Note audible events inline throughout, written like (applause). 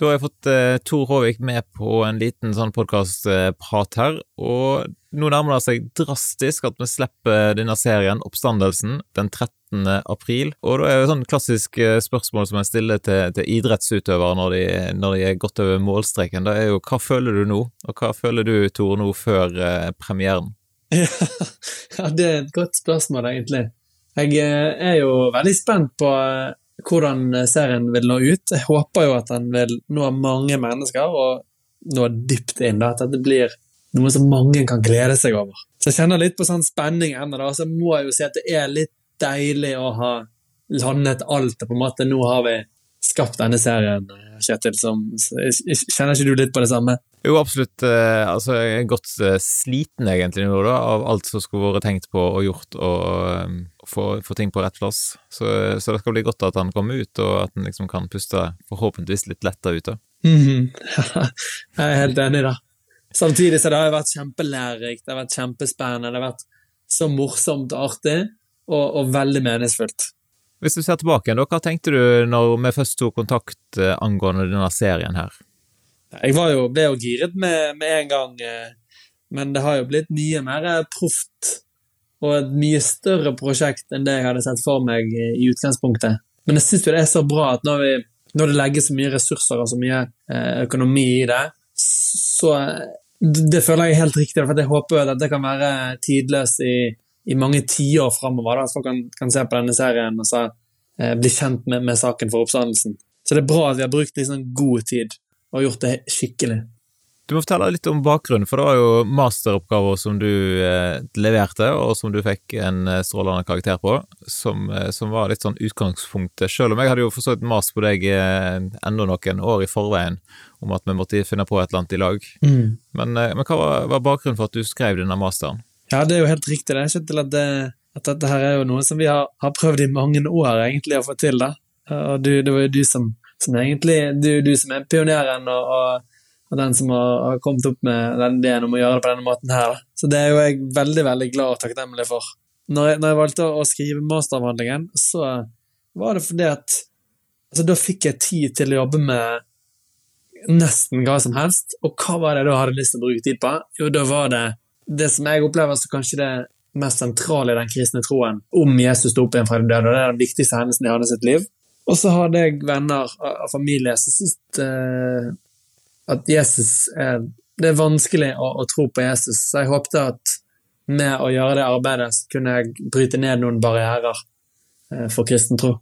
Da har jeg fått eh, Tor Håvik med på en liten sånn podkastprat her, og nå nærmer det seg drastisk at vi slipper denne serien, Oppstandelsen, den 13. april. Og da er det et sånn klassisk eh, spørsmål som jeg stiller til, til idrettsutøvere når de, når de, er gått over målstreken, det er jo hva føler du nå, og hva føler du, Tor, nå før eh, premieren? (laughs) Ja, det er et godt spørsmål, egentlig. Jeg eh, er jo veldig spent på hvordan serien vil nå ut. Jeg håper jo at den vil nå mange mennesker, og nå dypt inn. da, At dette blir noe som mange kan glede seg over. Så jeg kjenner litt på sånn spenning ennå. Så må jeg jo si at det er litt deilig å ha landet alt. på en måte. Nå har vi skapt denne serien, Kjetil. Som, kjenner ikke du litt på det samme? Jo, absolutt. Eh, altså, jeg er godt eh, sliten egentlig nå, da, av alt som skulle vært tenkt på og gjort, og få, få, ting på rett plass. Så, så, det skal bli godt at han kommer ut, og at han liksom kan puste forhåpentligvis litt lettere ut. da. Mm -hmm. (laughs) jeg er helt enig, da. Samtidig så det har det vært kjempelærerikt, det har vært kjempespennende, det har vært så morsomt og artig, og, og veldig meningsfullt. Hvis du ser tilbake, da, hva tenkte du når vi først tok kontakt angående denne serien her? Jeg jo, ble jo giret med, med en gang, eh, men det har jo blitt mye mer eh, proft og et mye større prosjekt enn det jeg hadde sett for meg eh, i utgangspunktet. Men jeg syns det er så bra at når, vi, når, det legges så mye ressurser og så mye økonomi i det, så Det føler jeg er helt riktig, for jeg håper at det kan være tidløst i, i mange tiår framover. At folk kan, kan, se på denne serien og så, bli kjent med, med saken for oppstandelsen. Så det er bra at vi har brukt liksom god tid og gjort det skikkelig. Du må fortelle litt om bakgrunnen, for det var jo masteroppgaver som du eh, leverte, og som du fikk en eh, strålende karakter på, som, eh, som, var litt sånn utgangspunktet. Selv om jeg hadde jo forstått mast på deg eh, enda noen år i forveien om at vi måtte finne på et eller annet i lag. Mm. Men, eh, men, hva var, var, bakgrunnen for at du skrev denne masteren? Ja, det er jo helt riktig. Det Jeg ikke til at, det, at dette her er jo noe som vi har, har prøvd i mange år egentlig å få til, da. Og du, det var jo du som som egentlig du, du som er pioneren og, og, den som har, kommet opp med den ideen om å gjøre det på denne måten her. Så det er jo jeg veldig, veldig glad og takknemlig for. Når jeg, når jeg valgte å, skrive masteravhandlingen, så var det fordi at altså, da fikk jeg tid til å jobbe med nesten hva som helst. Og hva var det jeg da hadde lyst til å bruke tid på? Jo, da var det det som jeg opplever som kanskje det mest sentrale i den kristne troen om Jesus sto opp igjen fra de døde. og Det er den viktigste hendelsen i hans liv. Og så hadde jeg venner av familie som syntes uh, at Jesus er Det er vanskelig å, å, tro på Jesus, så jeg håpte at med å gjøre det arbeidet, så kunne jeg bryte ned noen barrierer uh, for kristen tro.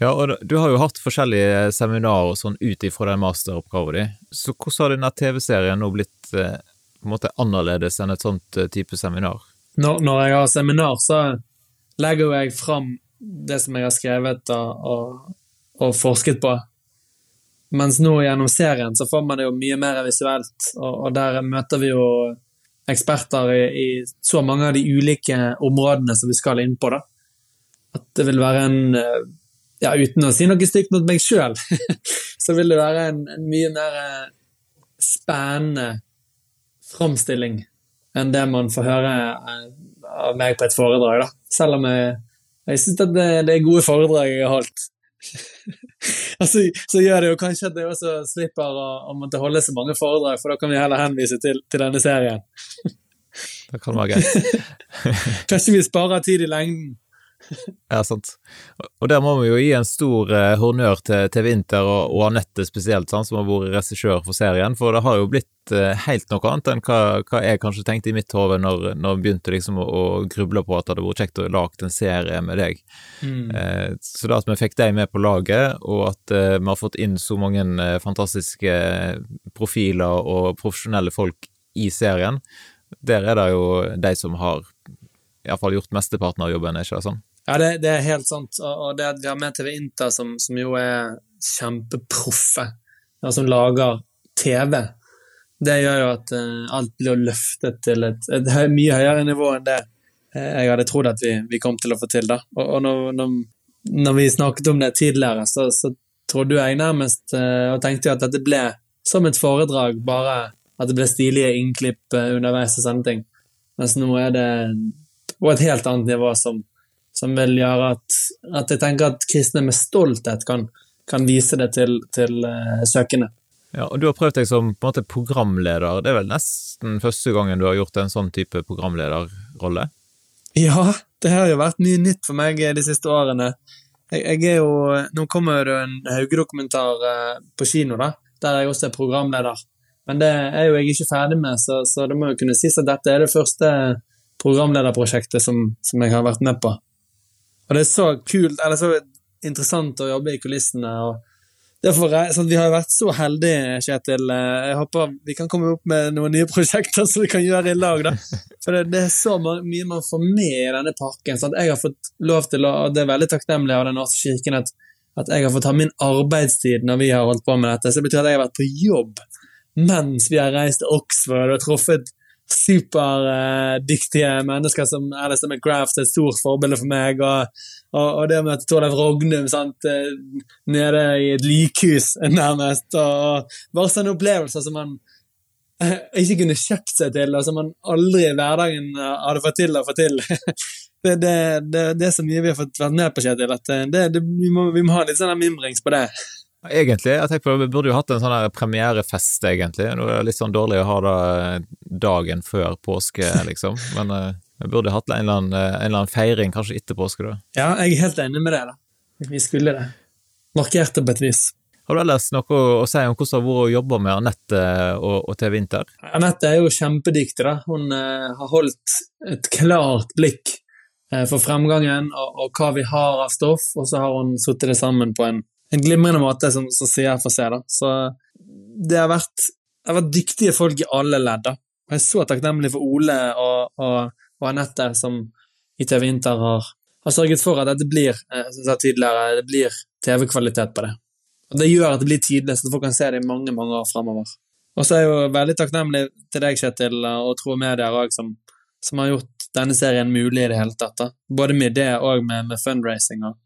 Ja, og du har jo hatt forskjellige seminarer sånn ut ifra den masteroppgaven din, så hvordan har denne TV-serien nå blitt uh, på en måte annerledes enn et sånt type seminar? Når, når jeg har seminar, så legger jeg fram det som jeg har skrevet og, og forsket på. Mens nå gjennom serien så får man det jo mye mer visuelt, og, og der møter vi jo eksperter i, i, så mange av de ulike områdene som vi skal inn på. da. At det vil være en eh, ja, Uten å si noe stygt mot meg sjøl, (laughs) så vil det være en, en mye mer eh, spennende framstilling enn det man får høre eh, av meg på et foredrag. da. Selv om jeg, jeg syns det, det er gode foredrag jeg har holdt. (laughs) altså, så gjør det jo kanskje at jeg også slipper å, å måtte holde så mange foredrag, for da kan vi heller henvise til, til denne serien. det kan være greit. (laughs) kanskje vi sparer tid i lengden. (laughs) ja, sant. Og der må vi jo gi en stor eh, honnør til til, Winter og, og Anette spesielt, sant, som har vært regissør for serien, for det har jo blitt eh, helt noe annet enn hva, hva jeg kanskje tenkte i mitt hode når, når jeg begynte liksom å, å, gruble på at det hadde vært kjekt å lage en serie med deg. Mm. Eh, så da at vi fikk deg med på laget, og at eh, vi har fått inn så mange eh, fantastiske profiler og profesjonelle folk i serien, der er det jo de som har iallfall gjort mesteparten av jobben, er ikke det sånn? Ja, det, det, er helt sant. Og det at vi har med TV Inter, som, som jo er kjempeproffe, ja, som lager TV, det gjør jo at uh, alt blir løftet til et, et, mye høyere nivå enn det uh, jeg hadde trodd at vi, vi, kom til å få til. da. Og, og når, når, når, vi snakket om det tidligere, så, så trodde jeg nærmest uh, og tenkte jo at dette ble som et foredrag, bare at det ble stilige innklipp underveis og sånne ting. Mens nå er det på et helt annet nivå som, som vil gjøre at, at, jeg tenker at kristne med stolthet kan, kan vise det til, til uh, søkende. Ja, og Du har prøvd deg som på en måte programleder. Det er vel nesten første gangen du har gjort en sånn type programlederrolle? Ja, det har jo vært mye nytt for meg de siste årene. Jeg, jeg er jo, Nå kommer det en Hauge-dokumentar eh, på kino, da, der jeg også er programleder. Men det er jo jeg ikke ferdig med, så, så det må jo kunne sies at dette er det første programlederprosjektet som, som jeg har vært med på. Og det er så kult, eller så interessant å jobbe i kulissene. og Derfor, sånn, Vi har vært så heldige, Kjetil. Jeg håper vi kan komme opp med noen nye prosjekter som vi kan gjøre i lag. da. For det, det er så mye man får med i denne pakken. sånn Jeg har fått lov til, og det er veldig takknemlig av Den norske kirken, at, at, jeg har fått ha min arbeidstid når vi har holdt på med dette. Så det betyr at jeg har vært på jobb mens vi har reist til Oxford og truffet superdyktige uh, mennesker som Alistair McGrath er et stort forbilde for meg. og, og, og det med Torleif Rognum sant, eh, nede i et likhus, (laughs) nærmest. Og, bare sånne opplevelser som man uh, ikke kunne kjøpt seg til, og som man aldri i hverdagen hadde fått til å få til. (laughs) det, det, det, det, er så mye vi har fått vært med på, Kjetil, at vi må, vi, må, ha litt sånn mimrings på det. Egentlig. Jeg tenker på, Vi burde jo hatt en sånn her premierefest, egentlig. Nå er det litt sånn dårlig å ha det eh, dagen før påske, (laughs) liksom. Men uh, vi burde hatt en eller, annen, eh, en eller, annen, feiring kanskje etter påske, da. Ja, jeg er helt enig med det, da. Vi skulle det. Markert det på et vis. Har du ellers noe å si om hvordan det har vært å jobbe med Anette og, og TV Vinter? Anette er jo kjempedyktig, da. Hun uh, har holdt et klart blikk uh, for fremgangen og, og, hva vi har av stoff, og så har hun satt det sammen på en en glimrende måte, som, som sier for seg. Da. Så det har, vært, har vært dyktige folk i alle ledd. Da. Jeg er så takknemlig for Ole og, og, og Anette, som i TV Inter har, har, sørget for at dette blir eh, som jeg sa tidligere, det blir TV-kvalitet på det. Og Det gjør at det blir tidlig, så folk kan se det i mange mange år framover. Og så er jeg jo veldig takknemlig til deg, Kjetil, og Tro Media òg, som, som, har gjort denne serien mulig i det hele tatt. Da. Både med det og med, med fundraising. Og,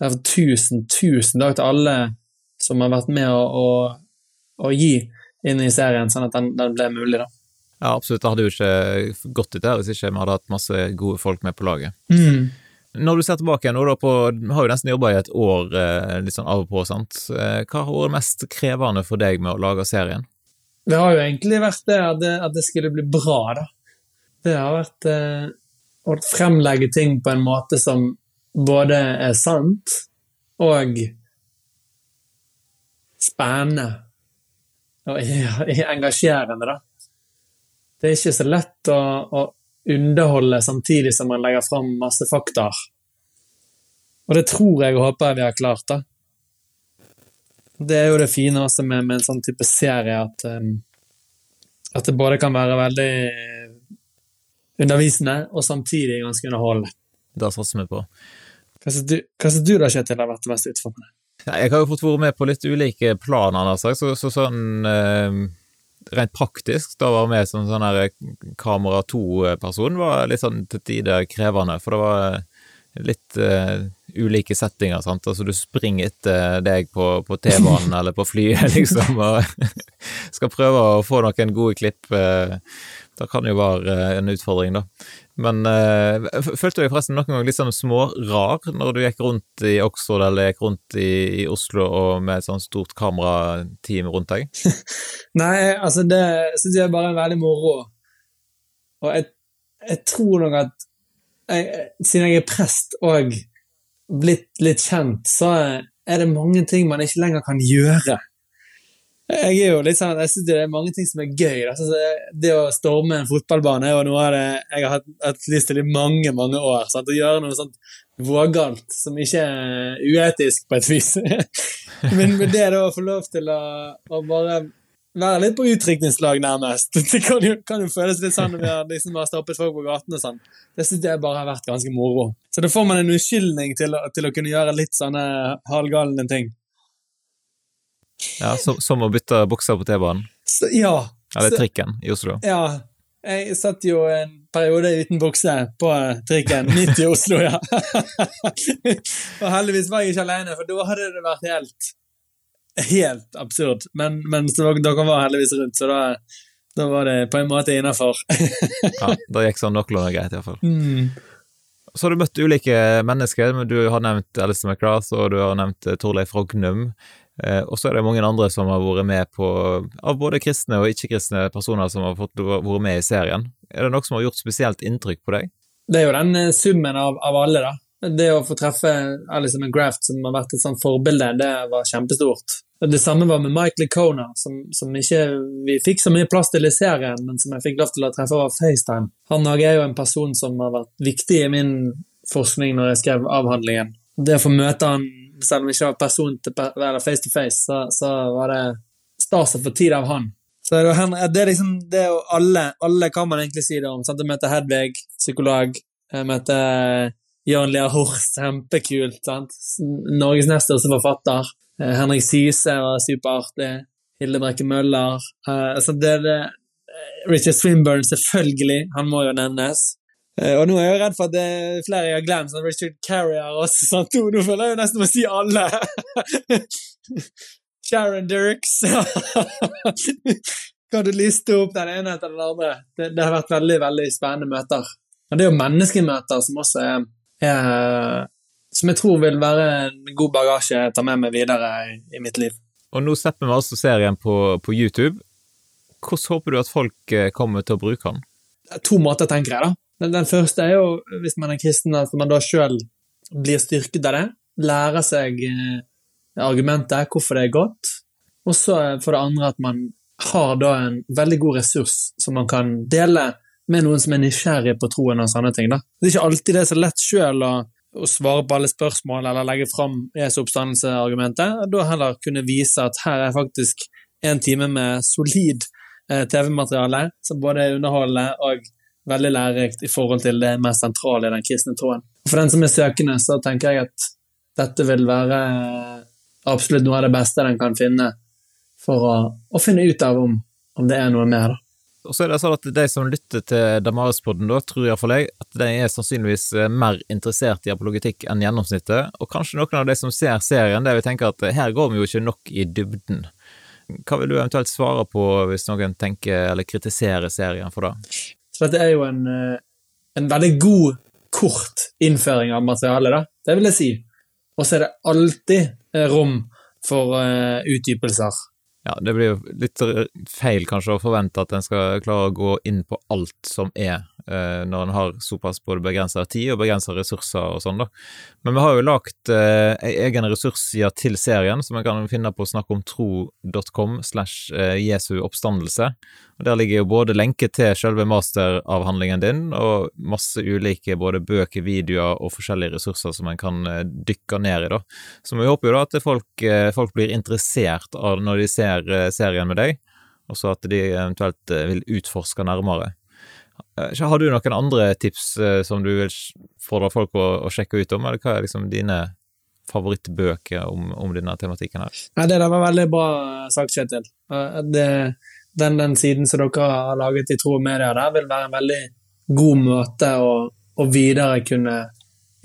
Derfor tusen, tusen takk til alle som har vært med å, å, å gi inn i serien, sånn at den, den, ble mulig, da. Ja, absolutt. Det hadde jo ikke gått ut der hvis ikke vi hadde hatt masse gode folk med på laget. Mm. Når du ser tilbake nå, da på, vi har jo nesten jobba i et år eh, litt sånn av og på, sant. Eh, hva har vært mest krevende for deg med å lage serien? Det har jo egentlig vært det at det, at det skulle bli bra, da. Det har vært eh, å fremlegge ting på en måte som både er sant og spennende og (laughs) engasjerende, da. Det er ikke så lett å, å underholde samtidig som man legger fram masse fakta. Og det tror jeg og håper vi har klart, da. Det er jo det fine også med, med en sånn type serie, at, um, at det både kan være veldig undervisende og samtidig ganske underholdende. Da satser vi på. Hva syns du, da, Kjetil, har vært det mest utfordrende? Ja, jeg har jo fått være med på litt ulike planer, så, så, så sånn eh, rent praktisk, da var være med som sånn her kamera to-person var litt sånn til tider krevende, for det var litt eh, ulike settinger, sant. Altså du springer etter deg på, på T-banen (laughs) eller på flyet, liksom, og (laughs) skal prøve å få noen gode klipp. Eh, det kan jo være en utfordring, da. Men øh, følte du deg forresten noen gang litt sånn smårar når du gikk rundt i Oxford eller gikk rundt i, i Oslo og med et sånt stort kamerateam rundt deg? (laughs) Nei, altså det syns jeg bare er veldig moro. Og jeg, jeg tror nok at jeg, siden jeg er prest og blitt litt kjent, så er det mange ting man ikke lenger kan gjøre. Jeg er jo litt sånn, jeg synes det er mange ting som er gøy. Altså, det å storme en fotballbane er jo noe av det jeg har hatt, hatt lyst til i mange mange år. Sant? Å gjøre noe sånt vågalt som ikke er uetisk, på et vis. (laughs) men, med det da å få lov til å, å, bare være litt på utdrikningslag, nærmest (laughs) Det kan jo, kan jo, føles litt sånn når vi har, liksom, har stoppet folk på gaten og sånn. Det synes jeg bare har vært ganske moro. Så da får man en unnskyldning til, til å kunne gjøre litt sånne halvgalne ting. Ja, Som, som å bytte bukser på T-banen? Ja. Eller trikken i Oslo? Ja. Jeg satt jo en periode uten bukse på trikken midt i Oslo, ja. (laughs) og heldigvis var jeg ikke alene, for da hadde det vært helt helt absurd. Men, men dere var heldigvis rundt, så da, da var det på en måte innafor. (laughs) ja, da gikk sånn noenlunde greit, iallfall. Mm. Så har du møtt ulike mennesker. Du har nevnt Alistair McGrath, og du har nevnt Torleif Rognum. Eh, og så er det mange andre som har vært med på, av både kristne og ikke-kristne personer som har fått vært med i serien. Er det noe som har gjort spesielt inntrykk på deg? Det er jo den eh, summen av, av alle, da. Det å få treffe Alison McGraft, som har vært et sånt forbilde, det var kjempestort. Det samme var med Mike Lecona som, som ikke vi fikk så mye plass til i serien, men som jeg fikk lov til å treffe over FaceTime. Han er jo en person som har vært viktig i min forskning når jeg skrev avhandlingen. Det å få møte han, selv om det ikke var person til, eller face to face, så, så var det stas å få tid av han. Så det er liksom det er jo alle, alle kan man egentlig si det om. Sant? Jeg møter Hedvig, psykolog. Jeg møter Jørn Lea Horst, kjempekult. sant? Norges nest største forfatter. Eh, Henrik Syse var superartig. Hilde Brekke Møller. Uh, altså det, det, Richard Swinburne, selvfølgelig. Han må jo nevnes. Uh, og nå er jeg jo redd for at det er flere jeg har glemt, sånn Richard Carrier også. Sant? Nå føler jeg jo nesten å si alle. (laughs) Sharon Dirks. (laughs) kan du liste opp den ene etter den andre? Det, det, har vært veldig veldig spennende møter. Men det er jo menneskemøter som også er, er Som jeg tror vil være en god bagasje jeg tar med meg videre i, i mitt liv. Og nå slipper vi altså serien på, på, YouTube. Hvordan håper du at folk eh, kommer til å bruke den? To måter, tenker jeg. da. Den, den første er jo, hvis man er kristen, at man da sjøl blir styrket av det. Lærer seg eh, argumentet, hvorfor det er godt. Og så for det andre at man har da en veldig god ressurs som man kan dele med noen som er nysgjerrig på troen og sånne ting. da. Det er ikke alltid det er så lett sjøl å, å, svare på alle spørsmål eller legge fram Jesu oppstandelse-argumentet. Da heller kunne vise at her er faktisk en time med solid eh, TV-materiale som både er underholdende og veldig lærerikt i forhold til det mest sentrale i den kristne troen. For den som er søkende, så tenker jeg at dette vil være absolutt noe av det beste den kan finne for å, å finne ut av om, om, det er noe mer. Og så er det sånn at De som lytter til Damaris-podden, da, tror iallfall jeg at de er sannsynligvis eh, mer interessert i apologetikk enn gjennomsnittet, og kanskje noen av de som ser serien, der vi tenker at her går vi jo ikke nok i dybden. Hva vil du eventuelt svare på hvis noen tenker eller kritiserer serien for det? Så Dette er jo en, eh, en veldig god, kort innføring av materialet, da. Det vil jeg si. Og så er det alltid Eh, rom for uh, utdypelser. Ja, det blir jo litt feil kanskje å forvente at en skal klare å gå inn på alt som er når en har såpass både begrensa tid og begrensa ressurser og sånn, da. Men vi har jo lagt eh, egen ressursside til serien, som en kan finne på snakkomtro.com slash eh, Jesu oppstandelse. Og Der ligger jo både lenke til selve masteravhandlingen din, og masse ulike både bøker, videoer og forskjellige ressurser som en kan eh, dykke ned i, da. Så vi håper jo da at folk, eh, folk blir interessert av når de ser serien med deg, og så at de eventuelt vil utforske nærmere. Eh, har du noen andre tips eh, som du vil fordre folk å, å, sjekke ut om, eller hva er liksom dine favorittbøker om, om denne tematikken her? Nei, Det der var veldig bra sagt, Kjetil. Eh, det, den, den, siden som dere har laget i Tro og Media der, vil være en veldig god måte å, å videre kunne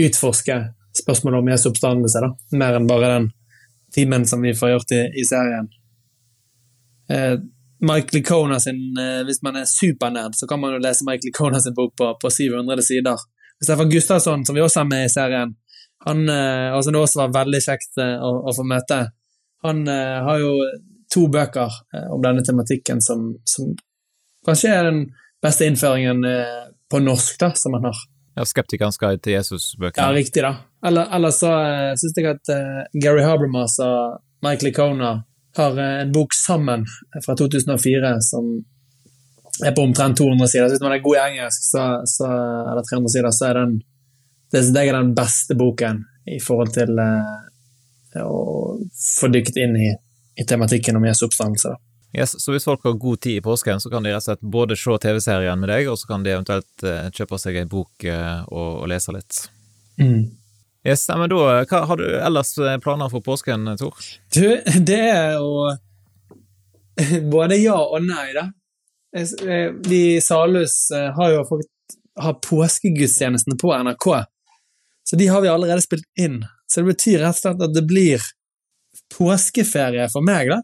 utforske spørsmålet om Jesu oppstandelse, da. Mer enn bare den timen som vi får gjort i, i serien. Eh, Mike Licona sin eh, Hvis man er supernerd, så kan man jo lese Mike Licona sin bok på, på 700 sider. Stefan Gustavsson, som vi også har med i serien, han, eh, og som det også var veldig kjekt eh, å, å få møte, han har jo to bøker om denne tematikken som, som kanskje er den beste innføringen på norsk da, som han har. Ja, 'Skeptikerens guide til Jesus'-bøkene. Ja, riktig, da. Eller, ellers så uh, syns jeg at Gary Habermas og Mike Licona har eh, en bok sammen fra 2004 som er på omtrent 200 sider. Så hvis man er god i engelsk, så, så, eller 300 sider, så er den det, det er den beste boken i forhold til eh, å få dykket inn i, i tematikken om Jesu oppstandelse. Yes, så hvis folk har god tid i påsken, så kan de rett og slett både se TV-serien med deg, og så kan de eventuelt eh, kjøpe seg en bok eh, og, og, lese litt. Mm. Yes, men da, Hva har du ellers eh, planer for påsken, Tor? Du, (laughs) det er jo (laughs) både ja og nei, da. Vi i Salhus eh, har jo fått ha påskegudstjenestene på NRK, så de har vi allerede spilt inn. Så det betyr rett og slett at det blir påskeferie for meg, da.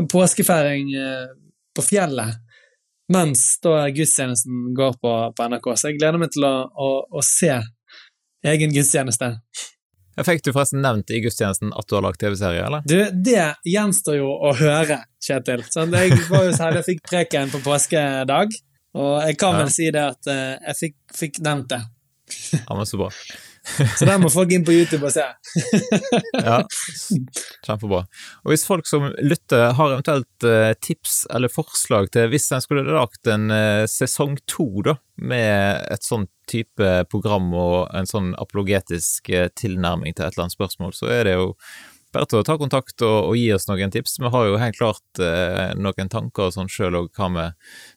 En påskefeiring eh, på fjellet mens da gudstjenesten går på, på NRK. Så jeg gleder meg til å, å, å se egen gudstjeneste. Fikk du forresten nevnt i gudstjenesten at du har lagd TV-serie, eller? Du, det gjenstår jo å høre, Kjetil. Sånn, jeg var jo så heldig jeg fikk preken på påskedag, og jeg kan Ja. vel si det at eh, jeg fikk, fikk nevnt det. Ja, men så bra. (laughs) Så der må folk inn på YouTube og se. (laughs) Ja, kjempebra. Og hvis folk som lytter har eventuelt eh, tips eller forslag til hvis en skulle lagt en eh, sesong to, da, med et sånn type program og en sånn apologetisk eh, tilnærming til et eller annet spørsmål, så er det jo bare til å ta kontakt og, og gi oss noen tips. Vi har jo helt klart eh, noen tanker og sånn sjøl òg hva vi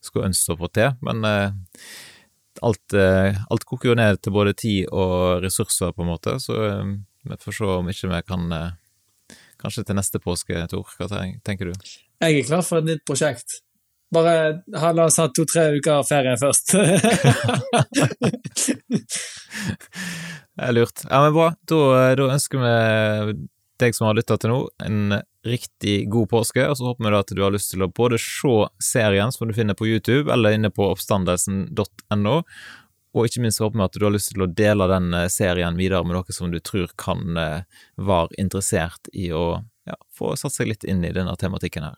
skulle ønske å få til, men eh, alt, eh, alt koker jo ned til både tid og ressurser, på en måte, så eh, vi får se om ikke vi kan eh, Kanskje til neste påske, Tor. Hva tenker du? Jeg er klar for et nytt prosjekt. Bare ha, la oss ha to-tre uker ferie først. (laughs) Det er lurt. Ja, men bra. Da, da ønsker vi deg som har lytta til nå, en riktig god påske, og så håper vi da at du har lyst til å både se serien som du finner på YouTube, eller inne på oppstandelsen.no, og ikke minst håper vi at du har lyst til å dele den eh, serien videre med noen som du tror kan eh, være interessert i å ja, få satt seg litt inn i denne tematikken her.